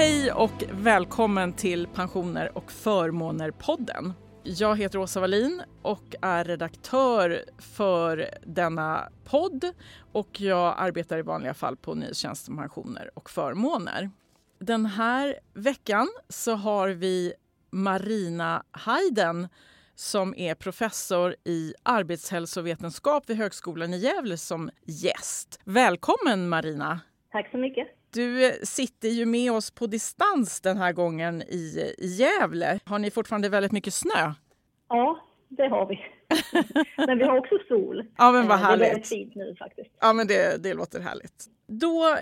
Hej och välkommen till Pensioner och förmåner-podden. Jag heter Åsa Wallin och är redaktör för denna podd och jag arbetar i vanliga fall på Nyhetstjänsten pensioner och förmåner. Den här veckan så har vi Marina Hayden som är professor i arbetshälsovetenskap vid Högskolan i Gävle som gäst. Välkommen Marina! Tack så mycket! Du sitter ju med oss på distans den här gången i, i Gävle. Har ni fortfarande väldigt mycket snö? Ja, det har vi. men vi har också sol. Ja, men vad härligt. Det är väldigt fint nu faktiskt. Ja, men det, det låter härligt. Då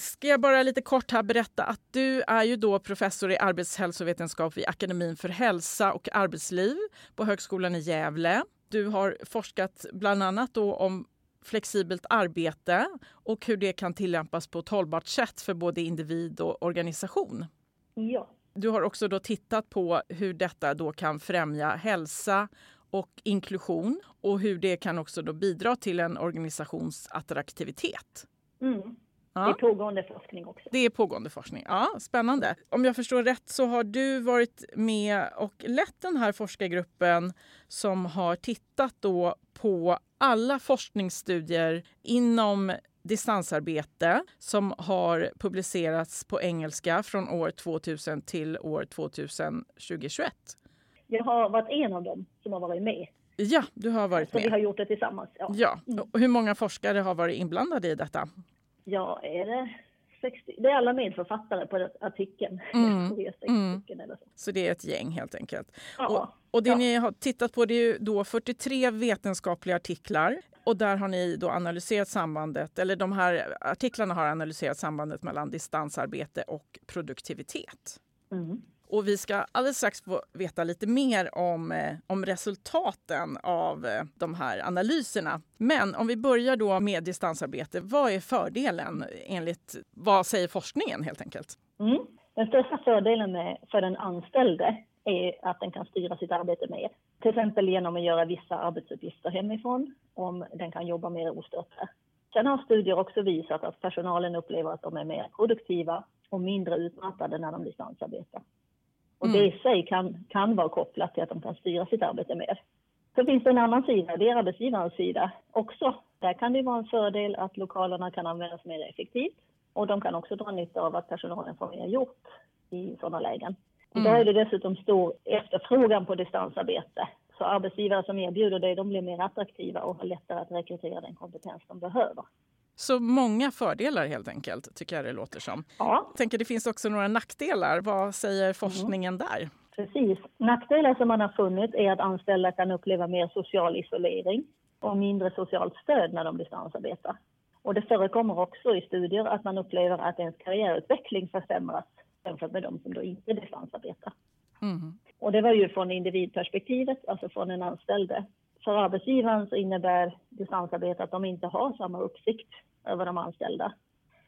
ska jag bara lite kort här berätta att du är ju då professor i arbetshälsovetenskap vid Akademin för hälsa och arbetsliv på Högskolan i Gävle. Du har forskat bland annat då om flexibelt arbete och hur det kan tillämpas på ett hållbart sätt för både individ och organisation. Ja. Du har också då tittat på hur detta då kan främja hälsa och inklusion och hur det kan också då bidra till en organisations attraktivitet. Mm. Ja. Det är pågående forskning också. Det är pågående forskning. Ja, Spännande. Om jag förstår rätt så har du varit med och lett den här forskargruppen som har tittat då på alla forskningsstudier inom distansarbete som har publicerats på engelska från år 2000 till år 2021. Jag har varit en av dem som har varit med. Ja, du har varit Så med. vi har gjort det tillsammans. Ja. ja. Mm. Och hur många forskare har varit inblandade i detta? Ja, är det 60? Det är alla medförfattare på artikeln. Mm. Mm. Så. så. det är ett gäng helt enkelt. Ja. Och, och det ja. ni har tittat på det är då 43 vetenskapliga artiklar och där har ni då analyserat sambandet, eller de här artiklarna har analyserat sambandet mellan distansarbete och produktivitet. Mm. Och vi ska alldeles strax få veta lite mer om, eh, om resultaten av eh, de här analyserna. Men om vi börjar då med distansarbete, vad är fördelen enligt vad säger forskningen helt enkelt? Mm. Den största fördelen med, för den anställde är att den kan styra sitt arbete mer. Till exempel genom att göra vissa arbetsuppgifter hemifrån, om den kan jobba mer ostört Sen har studier också visat att personalen upplever att de är mer produktiva och mindre utmattade när de distansarbetar. Och mm. det i sig kan, kan vara kopplat till att de kan styra sitt arbete mer. Så finns det en annan sida, det är arbetsgivarens sida också. Där kan det vara en fördel att lokalerna kan användas mer effektivt och de kan också dra nytta av att personalen får mer gjort i sådana lägen. Mm. Idag är det dessutom stor efterfrågan på distansarbete. Så arbetsgivare som erbjuder det, de blir mer attraktiva och har lättare att rekrytera den kompetens de behöver. Så många fördelar helt enkelt, tycker jag det låter som. Ja. Tänker det finns också några nackdelar. Vad säger forskningen mm. där? Precis. Nackdelar som man har funnit är att anställda kan uppleva mer social isolering och mindre socialt stöd när de distansarbetar. Och det förekommer också i studier att man upplever att ens karriärutveckling försämras jämfört med de som då inte distansarbetar. Mm. Och det var ju från individperspektivet, alltså från den anställde. För arbetsgivaren så innebär distansarbete att de inte har samma uppsikt över de anställda.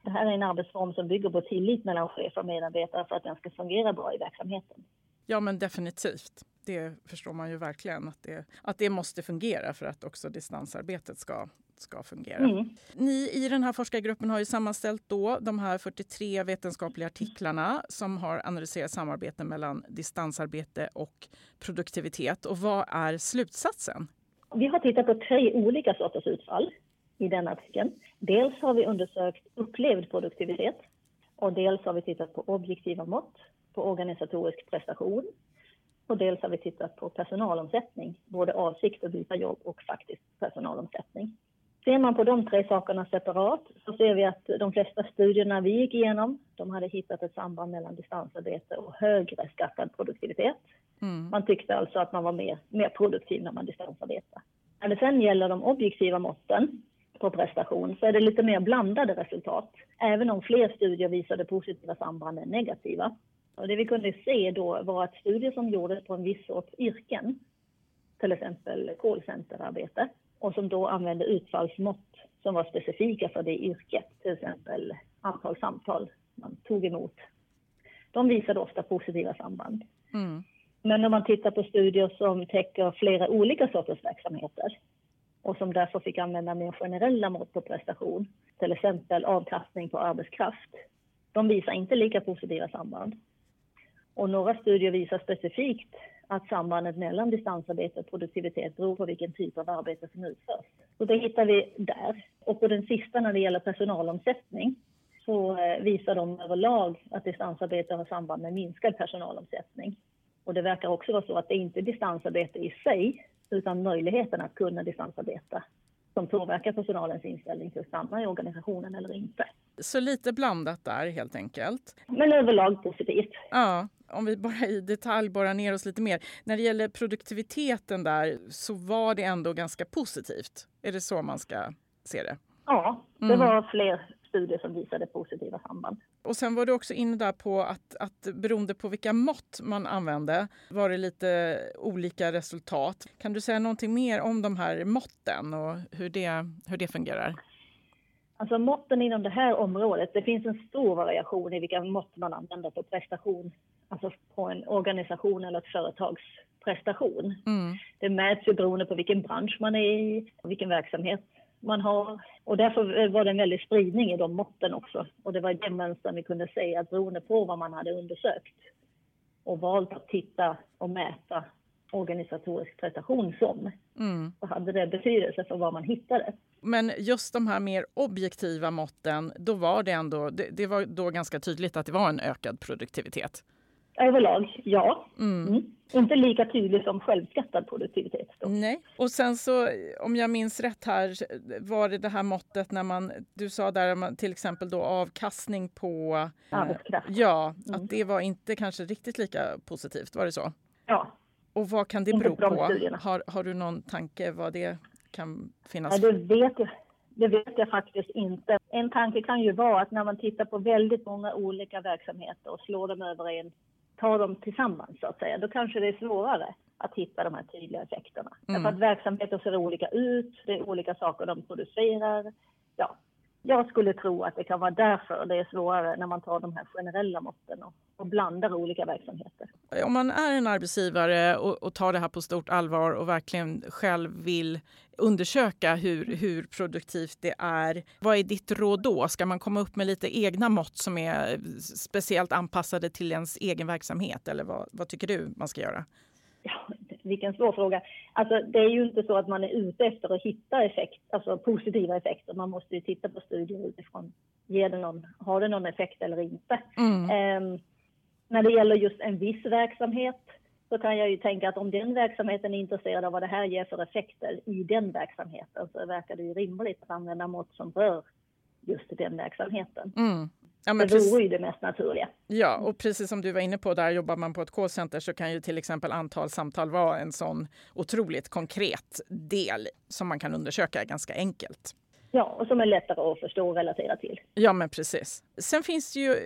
Det här är en arbetsform som bygger på tillit mellan chef och medarbetare för att den ska fungera bra i verksamheten. Ja, men definitivt. Det förstår man ju verkligen att det, att det måste fungera för att också distansarbetet ska, ska fungera. Mm. Ni i den här forskargruppen har ju sammanställt då de här 43 vetenskapliga artiklarna som har analyserat samarbeten mellan distansarbete och produktivitet. Och vad är slutsatsen? Vi har tittat på tre olika sorters utfall i den artikeln. Dels har vi undersökt upplevd produktivitet och dels har vi tittat på objektiva mått på organisatorisk prestation och dels har vi tittat på personalomsättning, både avsikt att byta jobb och faktisk personalomsättning. Ser man på de tre sakerna separat så ser vi att de flesta studierna vi gick igenom, de hade hittat ett samband mellan distansarbete och högre skattad produktivitet. Mm. Man tyckte alltså att man var mer, mer produktiv när man distansarbetade. När det sen gäller de objektiva måtten på prestation så är det lite mer blandade resultat, även om fler studier visade positiva samband än negativa. Och det vi kunde se då var att studier som gjordes på en viss sorts yrken, till exempel callcenterarbete, och som då använde utfallsmått som var specifika för det yrket, till exempel antal samtal man tog emot. De visade ofta positiva samband. Mm. Men om man tittar på studier som täcker flera olika sorters verksamheter och som därför fick använda mer generella mått på prestation, till exempel avkastning på arbetskraft, de visar inte lika positiva samband. Och några studier visar specifikt att sambandet mellan distansarbete och produktivitet beror på vilken typ av arbete som utförs. Och det hittar vi där. Och på den sista när det gäller personalomsättning så eh, visar de överlag att distansarbete har samband med minskad personalomsättning. Och det verkar också vara så att det inte är distansarbete i sig utan möjligheten att kunna distansarbeta som påverkar personalens inställning till att stanna i organisationen eller inte. Så lite blandat där helt enkelt. Men överlag positivt. Ja, om vi bara i detalj borrar ner oss lite mer. När det gäller produktiviteten där så var det ändå ganska positivt. Är det så man ska se det? Ja, det mm. var fler studier som visade positiva samband. Och sen var du också inne där på att, att beroende på vilka mått man använde var det lite olika resultat. Kan du säga någonting mer om de här måtten och hur det, hur det fungerar? Alltså måtten inom det här området, det finns en stor variation i vilka mått man använder på prestation, alltså på en organisation eller ett företags prestation. Mm. Det mäts ju beroende på vilken bransch man är i och vilken verksamhet man har. Och därför var det en väldig spridning i de måtten också. Och det var den mönstren vi kunde se att beroende på vad man hade undersökt och valt att titta och mäta organisatorisk prestation som, mm. så hade det betydelse för vad man hittade. Men just de här mer objektiva måtten, då var det ändå, det, det var då ganska tydligt att det var en ökad produktivitet? Överlag, ja. Mm. Mm. Inte lika tydlig som självskattad produktivitet. Då. Nej. Och sen så, om jag minns rätt här, var det det här måttet när man, du sa där till exempel då avkastning på arbetskraft. ja, mm. att det var inte kanske riktigt lika positivt, var det så? Ja. Och vad kan det bero på? Har, har du någon tanke vad det kan finnas? Ja, det vet jag. Det vet jag faktiskt inte. En tanke kan ju vara att när man tittar på väldigt många olika verksamheter och slår dem över en ta dem tillsammans så att säga, då kanske det är svårare att hitta de här tydliga effekterna. Mm. Därför att verksamheter ser olika ut, det är olika saker de producerar. Ja, jag skulle tro att det kan vara därför det är svårare när man tar de här generella måtten och, och blandar olika verksamheter. Om man är en arbetsgivare och, och, tar det här på stort allvar och verkligen själv vill undersöka hur, hur produktivt det är. Vad är ditt råd då? Ska man komma upp med lite egna mått som är speciellt anpassade till ens egen verksamhet? Eller vad, vad tycker du man ska göra? Ja, vilken svår fråga. Alltså, det är ju inte så att man är ute efter att hitta effekt, alltså positiva effekter. Man måste ju titta på studier utifrån, ger det någon, har det någon effekt eller inte? Mm. Um, när det gäller just en viss verksamhet så kan jag ju tänka att om den verksamheten är intresserad av vad det här ger för effekter i den verksamheten så verkar det ju rimligt att använda mått som rör just den verksamheten. Mm. Ja, men det vore ju det mest naturliga. Ja, och precis som du var inne på, där jobbar man på ett callcenter så kan ju till exempel antal samtal vara en sån otroligt konkret del som man kan undersöka ganska enkelt. Ja, och som är lättare att förstå och relatera till. Ja, men precis. Sen finns det ju eh,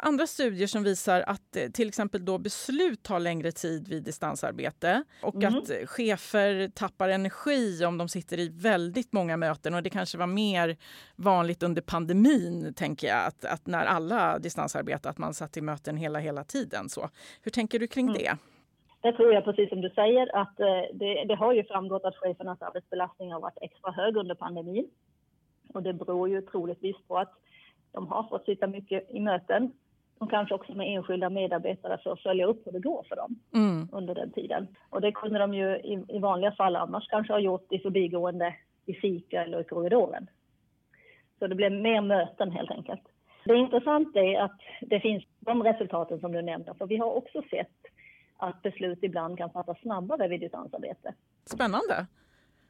andra studier som visar att eh, till exempel då beslut tar längre tid vid distansarbete och mm. att chefer tappar energi om de sitter i väldigt många möten. Och det kanske var mer vanligt under pandemin, tänker jag, att, att när alla distansarbetade, att man satt i möten hela, hela tiden. Så. Hur tänker du kring mm. det? Det tror jag, precis som du säger, att eh, det, det har ju framgått att chefernas arbetsbelastning har varit extra hög under pandemin. Och det beror ju troligtvis på att de har fått sitta mycket i möten och kanske också med enskilda medarbetare för att följa upp hur det går för dem mm. under den tiden. Och det kunde de ju i, i vanliga fall annars kanske ha gjort i förbigående i fika eller i korridoren. Så det blev mer möten helt enkelt. Det intressanta är att det finns de resultaten som du nämnde, för vi har också sett att beslut ibland kan fattas snabbare vid distansarbete. Spännande.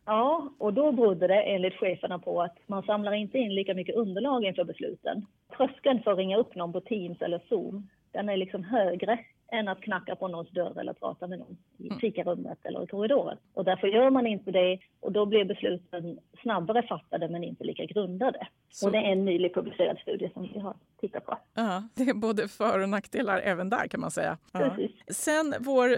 Ja, och då berodde det enligt cheferna på att man samlar inte in lika mycket underlag inför besluten. Tröskeln för att ringa upp någon på Teams eller Zoom, den är liksom högre än att knacka på någons dörr eller prata med någon i mm. fikarummet eller i korridoren. Och därför gör man inte det och då blir besluten snabbare fattade men inte lika grundade. Så. Och det är en nylig publicerad studie som vi har tittat på. Ja, det är både för och nackdelar även där kan man säga. Ja. Sen vår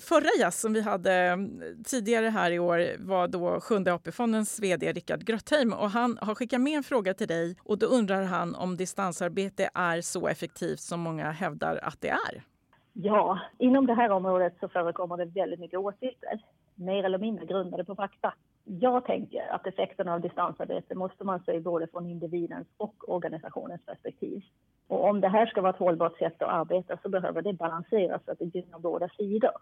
förra gäst som vi hade tidigare här i år var då Sjunde AP-fondens vd Rickard Grötheim och han har skickat med en fråga till dig och då undrar han om distansarbete är så effektivt som många hävdar att det är. Ja, inom det här området så förekommer det väldigt mycket åsikter, mer eller mindre grundade på fakta. Jag tänker att effekterna av distansarbete måste man se både från individens och organisationens perspektiv. Och om det här ska vara ett hållbart sätt att arbeta så behöver det balanseras så att det gynnar båda sidor.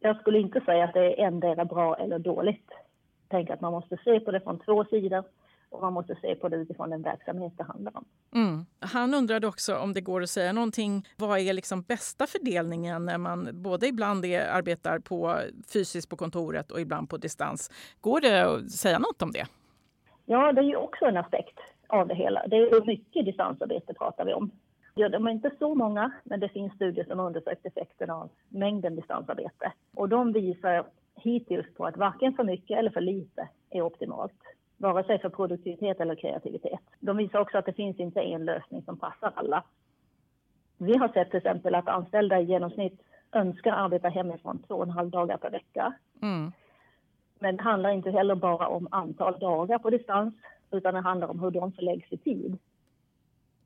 Jag skulle inte säga att det är endera bra eller dåligt. Jag tänker att man måste se på det från två sidor och man måste se på det utifrån den verksamhet det handlar om. Mm. Han undrade också om det går att säga någonting. Vad är liksom bästa fördelningen när man både ibland är, arbetar på fysiskt på kontoret och ibland på distans? Går det att säga något om det? Ja, det är ju också en aspekt av det hela. Det är mycket distansarbete pratar vi om. Ja, de är inte så många, men det finns studier som har undersökt effekten av mängden distansarbete. Och de visar hittills på att varken för mycket eller för lite är optimalt vare sig för produktivitet eller kreativitet. De visar också att det finns inte en lösning som passar alla. Vi har sett till exempel att anställda i genomsnitt önskar arbeta hemifrån två och en halv dagar per vecka. Mm. Men det handlar inte heller bara om antal dagar på distans, utan det handlar om hur de förläggs i tid.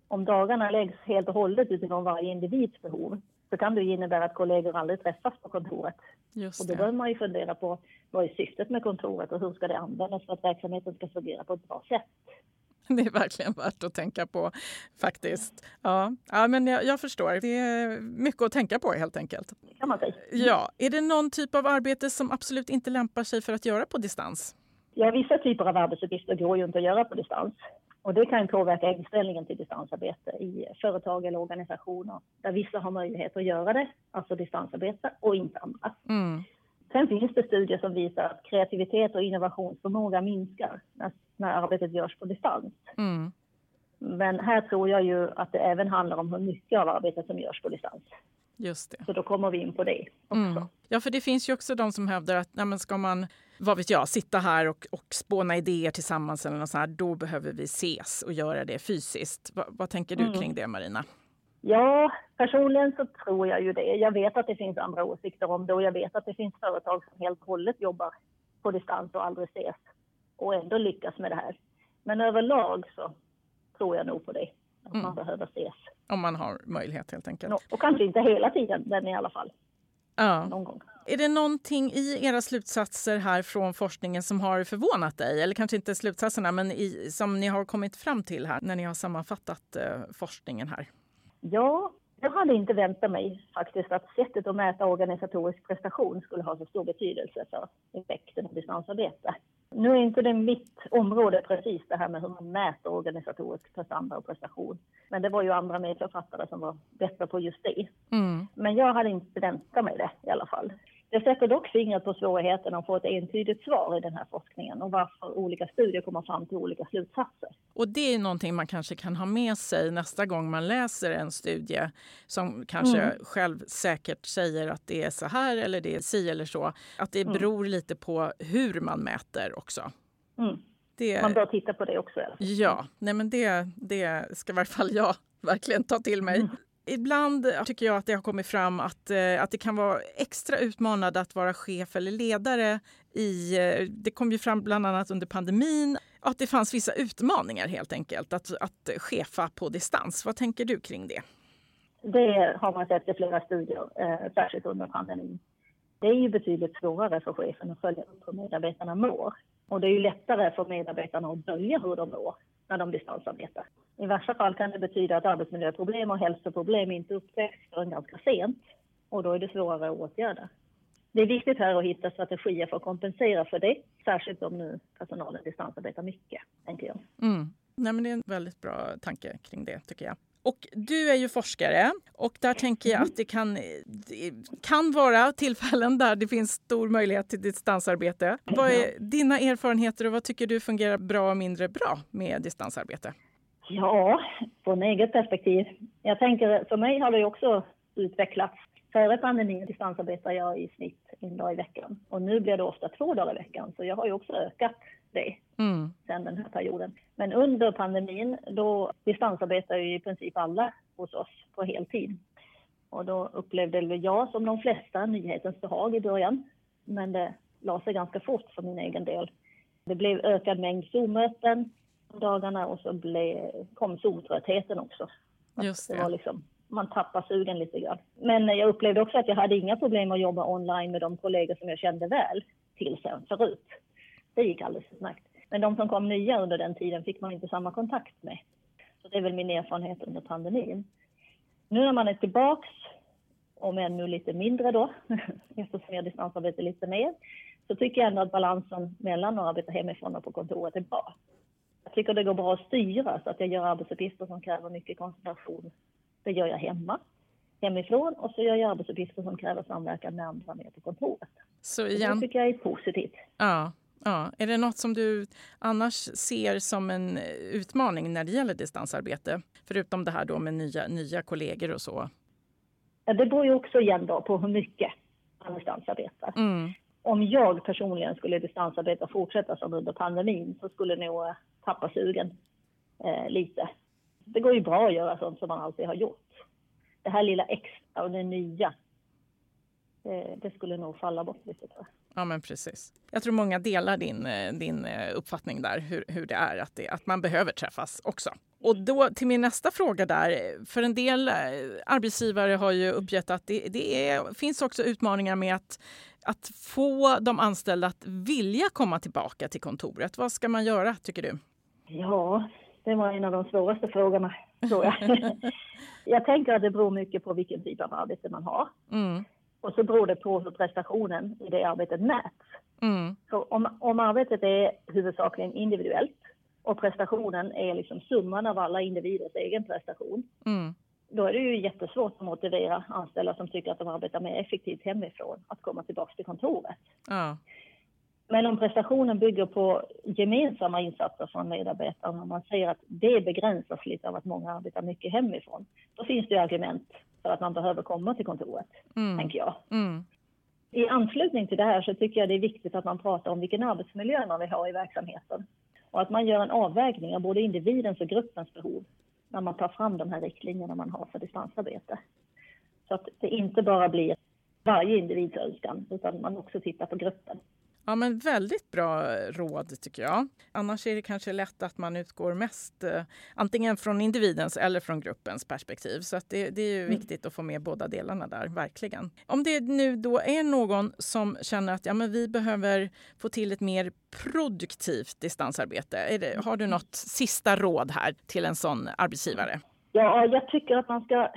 Om dagarna läggs helt och hållet utifrån varje individs behov så kan det innebära att kollegor aldrig träffas på kontoret. Just och då behöver man ju fundera på vad är syftet med kontoret och hur ska det användas för att verksamheten ska fungera på ett bra sätt. Det är verkligen värt att tänka på faktiskt. Ja, ja men jag, jag, förstår. Det är mycket att tänka på helt enkelt. kan man säga. Ja. Är det någon typ av arbete som absolut inte lämpar sig för att göra på distans? Ja, vissa typer av arbetsuppgifter går ju inte att göra på distans. Och det kan påverka inställningen till distansarbete i företag eller organisationer där vissa har möjlighet att göra det, alltså distansarbete, och inte andra. Mm. Sen finns det studier som visar att kreativitet och innovationsförmåga minskar när, när arbetet görs på distans. Mm. Men här tror jag ju att det även handlar om hur mycket av arbetet som görs på distans. Just det. Så då kommer vi in på det också. Mm. Ja, för det finns ju också de som hävdar att nej, ska man vad vet jag, sitta här och, och spåna idéer tillsammans eller något så här, då behöver vi ses och göra det fysiskt. Va, vad tänker du mm. kring det, Marina? Ja, personligen så tror jag ju det. Jag vet att det finns andra åsikter om det och jag vet att det finns företag som helt och hållet jobbar på distans och aldrig ses och ändå lyckas med det här. Men överlag så tror jag nog på det, att mm. man behöver ses. Om man har möjlighet helt enkelt. Och kanske inte hela tiden, men i alla fall. Ja. Någon gång. Är det någonting i era slutsatser här från forskningen som har förvånat dig? Eller kanske inte slutsatserna, men i, som ni har kommit fram till här när ni har sammanfattat eh, forskningen här? Ja, jag hade inte väntat mig faktiskt att sättet att mäta organisatorisk prestation skulle ha så stor betydelse för effekten av distansarbete. Nu är inte det mitt område precis det här med hur man mäter organisatorisk prestanda och prestation. Men det var ju andra medförfattare som var bättre på just det. Mm. Men jag hade inte väntat mig det i alla fall. Det sätter dock fingret på svårigheten att få ett entydigt svar i den här forskningen och varför olika studier kommer fram till olika slutsatser. Och det är någonting man kanske kan ha med sig nästa gång man läser en studie som kanske mm. själv säkert säger att det är så här eller det är si eller så. Att det mm. beror lite på hur man mäter också. Mm. Det, man bör titta på det också. Ja, nej men det, det ska i varje fall jag verkligen ta till mig. Ibland eh, tycker jag att det har kommit fram att, eh, att det kan vara extra utmanande att vara chef eller ledare. I, eh, det kom ju fram bland annat under pandemin att det fanns vissa utmaningar helt enkelt att, att chefa på distans. Vad tänker du kring det? Det har man sett i flera studier, eh, särskilt under pandemin. Det är ju betydligt svårare för chefen att följa upp hur medarbetarna mår. Och det är ju lättare för medarbetarna att dölja hur de mår när de distansarbetar. I värsta fall kan det betyda att arbetsmiljöproblem och hälsoproblem inte upptäcks förrän ganska sent och då är det svårare att åtgärda. Det är viktigt här att hitta strategier för att kompensera för det, särskilt om nu personalen distansarbetar mycket, tänker jag. Mm. Nej, men det är en väldigt bra tanke kring det, tycker jag. Och du är ju forskare och där tänker jag att det kan, det kan vara tillfällen där det finns stor möjlighet till distansarbete. Vad är dina erfarenheter och vad tycker du fungerar bra och mindre bra med distansarbete? Ja, från eget perspektiv. Jag tänker, för mig har det också utvecklats. Före pandemin distansarbetade jag i snitt en dag i veckan och nu blir det ofta två dagar i veckan. Så jag har ju också ökat det mm. sen den här perioden. Men under pandemin då distansarbetar ju i princip alla hos oss på heltid. Och då upplevde jag som de flesta nyhetens behag i början. Men det la sig ganska fort för min egen del. Det blev ökad mängd Zoom-möten dagarna och så blev, kom Zoom-tröttheten också. Just det. det var liksom, man tappar sugen lite grann. Men jag upplevde också att jag hade inga problem att jobba online med de kollegor som jag kände väl till sen förut. Det gick alldeles utmärkt. Men de som kom nya under den tiden fick man inte samma kontakt med. Så det är väl min erfarenhet under pandemin. Nu när man är tillbaks, om ännu lite mindre då, eftersom jag distansarbetar lite mer, så tycker jag ändå att balansen mellan att arbeta hemifrån och på kontoret är bra. Jag tycker det går bra att styra så att jag gör arbetsuppgifter som kräver mycket koncentration. Det gör jag hemma, hemifrån och så gör jag arbetsuppgifter som kräver samverkan med andra ner på kontoret. Så igen... Det tycker jag är positivt. Ja, Ja. Är det något som du annars ser som en utmaning när det gäller distansarbete? Förutom det här då med nya, nya kollegor och så. Ja, det beror ju också igen då på hur mycket man distansarbetar. Mm. Om jag personligen skulle distansarbeta och fortsätta som under pandemin så skulle nog eh, tappa sugen eh, lite. Det går ju bra att göra sånt som man alltid har gjort. Det här lilla extra och det nya, eh, det skulle nog falla bort lite tror jag. Ja, men precis. Jag tror många delar din, eh, din eh, uppfattning där, hur, hur det är, att, det, att man behöver träffas också. Och då till min nästa fråga där. För en del eh, arbetsgivare har ju uppgett att det, det är, finns också utmaningar med att, att få de anställda att vilja komma tillbaka till kontoret. Vad ska man göra, tycker du? Ja, det var en av de svåraste frågorna, tror jag. jag tänker att det beror mycket på vilken typ av arbete man har. Mm. Och så beror det på hur prestationen i det arbetet mäts. Mm. Så om, om arbetet är huvudsakligen individuellt och prestationen är liksom summan av alla individers egen prestation, mm. då är det ju jättesvårt att motivera anställda som tycker att de arbetar mer effektivt hemifrån att komma tillbaka till kontoret. Ja. Men om prestationen bygger på gemensamma insatser från medarbetarna, och man säger att det begränsas lite av att många arbetar mycket hemifrån, då finns det argument för att man behöver komma till kontoret, mm. tänker jag. Mm. I anslutning till det här så tycker jag det är viktigt att man pratar om vilken arbetsmiljö man vill ha i verksamheten och att man gör en avvägning av både individens och gruppens behov när man tar fram de här riktlinjerna man har för distansarbete. Så att det inte bara blir varje individs önskan utan man också tittar på gruppen. Ja, men väldigt bra råd tycker jag. Annars är det kanske lätt att man utgår mest eh, antingen från individens eller från gruppens perspektiv. Så att det, det är ju mm. viktigt att få med båda delarna där, verkligen. Om det nu då är någon som känner att ja, men vi behöver få till ett mer produktivt distansarbete. Det, har du något sista råd här till en sån arbetsgivare? Ja, jag tycker att man ska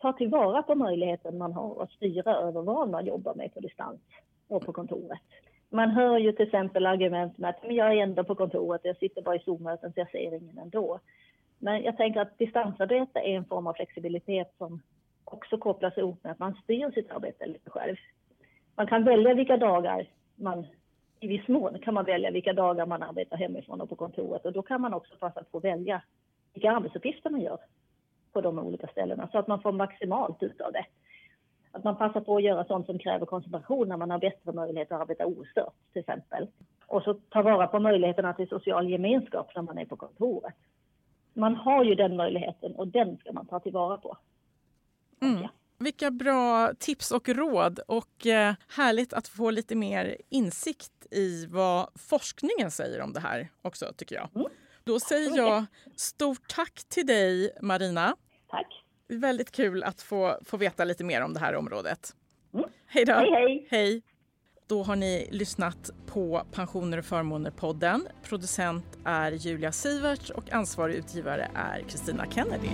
ta tillvara på möjligheten man har att styra över vad man jobbar med på distans och på kontoret man hör ju till exempel argument med att men jag är ändå på kontoret, jag sitter bara i Zoom-möten så jag ser ingen ändå. Men jag tänker att distansarbete är en form av flexibilitet som också kopplas ihop med att man styr sitt arbete lite själv. Man kan välja vilka dagar man, i viss mån kan man välja vilka dagar man arbetar hemifrån och på kontoret och då kan man också passa på att välja vilka arbetsuppgifter man gör på de olika ställena så att man får maximalt ut av det. Att man passar på att göra sånt som kräver koncentration när man har bättre möjlighet att arbeta ostört till exempel. Och så ta vara på möjligheterna till social gemenskap när man är på kontoret. Man har ju den möjligheten och den ska man ta tillvara på. Mm. Vilka bra tips och råd och eh, härligt att få lite mer insikt i vad forskningen säger om det här också tycker jag. Mm. Då säger jag stort tack till dig Marina. Tack. Väldigt kul att få, få veta lite mer om det här området. Mm. Hej då! Hej, hej. hej! Då har ni lyssnat på Pensioner och förmåner-podden. Producent är Julia Siverts och ansvarig utgivare är Kristina Kennedy.